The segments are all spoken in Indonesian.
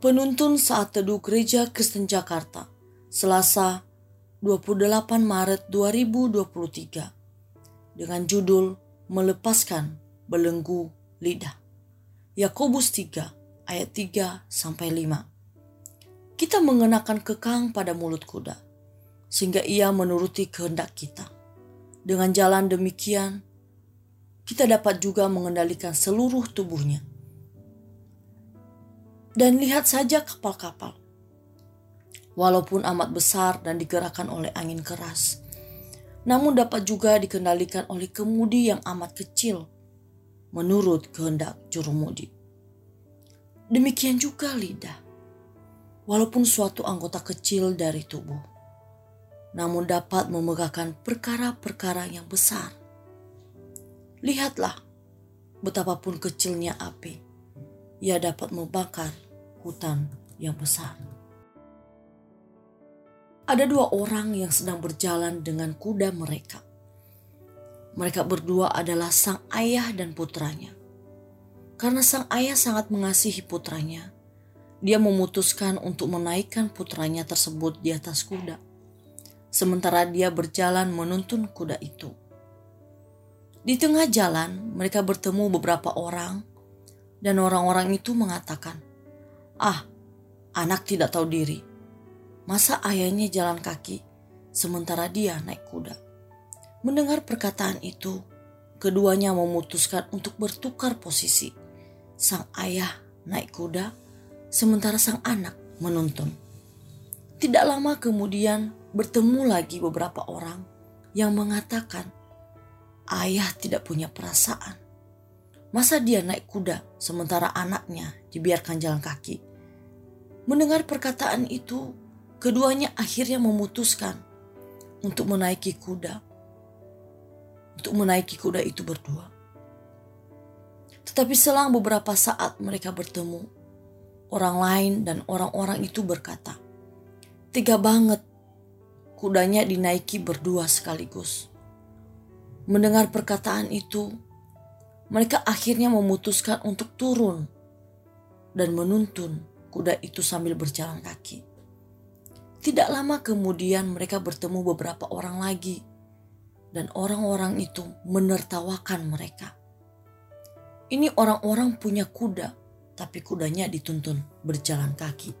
Penuntun saat teduh Gereja Kristen Jakarta, Selasa 28 Maret 2023 dengan judul Melepaskan Belenggu Lidah. Yakobus 3 ayat 3 sampai 5. Kita mengenakan kekang pada mulut kuda sehingga ia menuruti kehendak kita. Dengan jalan demikian, kita dapat juga mengendalikan seluruh tubuhnya dan lihat saja kapal-kapal. Walaupun amat besar dan digerakkan oleh angin keras, namun dapat juga dikendalikan oleh kemudi yang amat kecil menurut kehendak jurumudi. Demikian juga lidah, walaupun suatu anggota kecil dari tubuh, namun dapat memegahkan perkara-perkara yang besar. Lihatlah betapapun kecilnya api ia dapat membakar hutan yang besar. Ada dua orang yang sedang berjalan dengan kuda mereka. Mereka berdua adalah sang ayah dan putranya. Karena sang ayah sangat mengasihi putranya, dia memutuskan untuk menaikkan putranya tersebut di atas kuda. Sementara dia berjalan menuntun kuda itu. Di tengah jalan, mereka bertemu beberapa orang dan orang-orang itu mengatakan, "Ah, anak tidak tahu diri. Masa ayahnya jalan kaki sementara dia naik kuda?" Mendengar perkataan itu, keduanya memutuskan untuk bertukar posisi. Sang ayah naik kuda, sementara sang anak menuntun. Tidak lama kemudian bertemu lagi beberapa orang yang mengatakan, "Ayah tidak punya perasaan." Masa dia naik kuda sementara anaknya dibiarkan jalan kaki? Mendengar perkataan itu, keduanya akhirnya memutuskan untuk menaiki kuda. Untuk menaiki kuda itu berdua. Tetapi selang beberapa saat mereka bertemu, orang lain dan orang-orang itu berkata, "Tiga banget kudanya dinaiki berdua sekaligus." Mendengar perkataan itu, mereka akhirnya memutuskan untuk turun dan menuntun kuda itu sambil berjalan kaki. Tidak lama kemudian mereka bertemu beberapa orang lagi dan orang-orang itu menertawakan mereka. Ini orang-orang punya kuda, tapi kudanya dituntun berjalan kaki.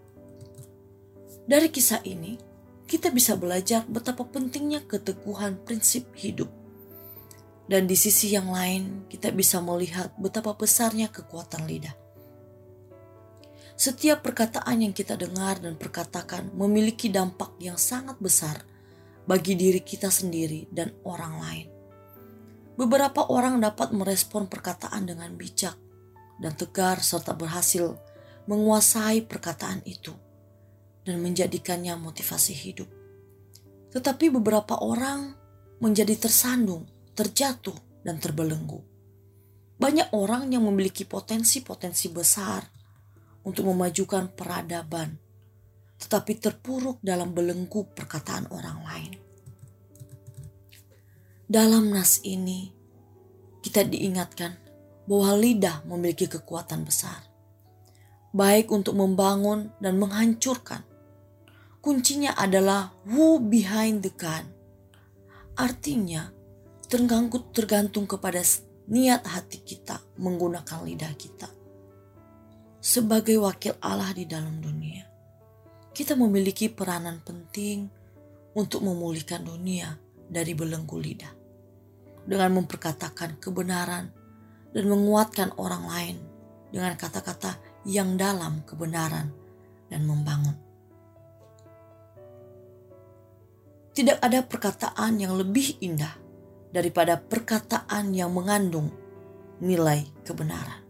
Dari kisah ini, kita bisa belajar betapa pentingnya keteguhan prinsip hidup dan di sisi yang lain, kita bisa melihat betapa besarnya kekuatan lidah. Setiap perkataan yang kita dengar dan perkatakan memiliki dampak yang sangat besar bagi diri kita sendiri dan orang lain. Beberapa orang dapat merespon perkataan dengan bijak dan tegar, serta berhasil menguasai perkataan itu dan menjadikannya motivasi hidup. Tetapi beberapa orang menjadi tersandung terjatuh, dan terbelenggu. Banyak orang yang memiliki potensi-potensi besar untuk memajukan peradaban, tetapi terpuruk dalam belenggu perkataan orang lain. Dalam nas ini, kita diingatkan bahwa lidah memiliki kekuatan besar, baik untuk membangun dan menghancurkan. Kuncinya adalah who behind the gun. Artinya, tergantung, tergantung kepada niat hati kita menggunakan lidah kita. Sebagai wakil Allah di dalam dunia, kita memiliki peranan penting untuk memulihkan dunia dari belenggu lidah. Dengan memperkatakan kebenaran dan menguatkan orang lain dengan kata-kata yang dalam kebenaran dan membangun. Tidak ada perkataan yang lebih indah daripada perkataan yang mengandung nilai kebenaran.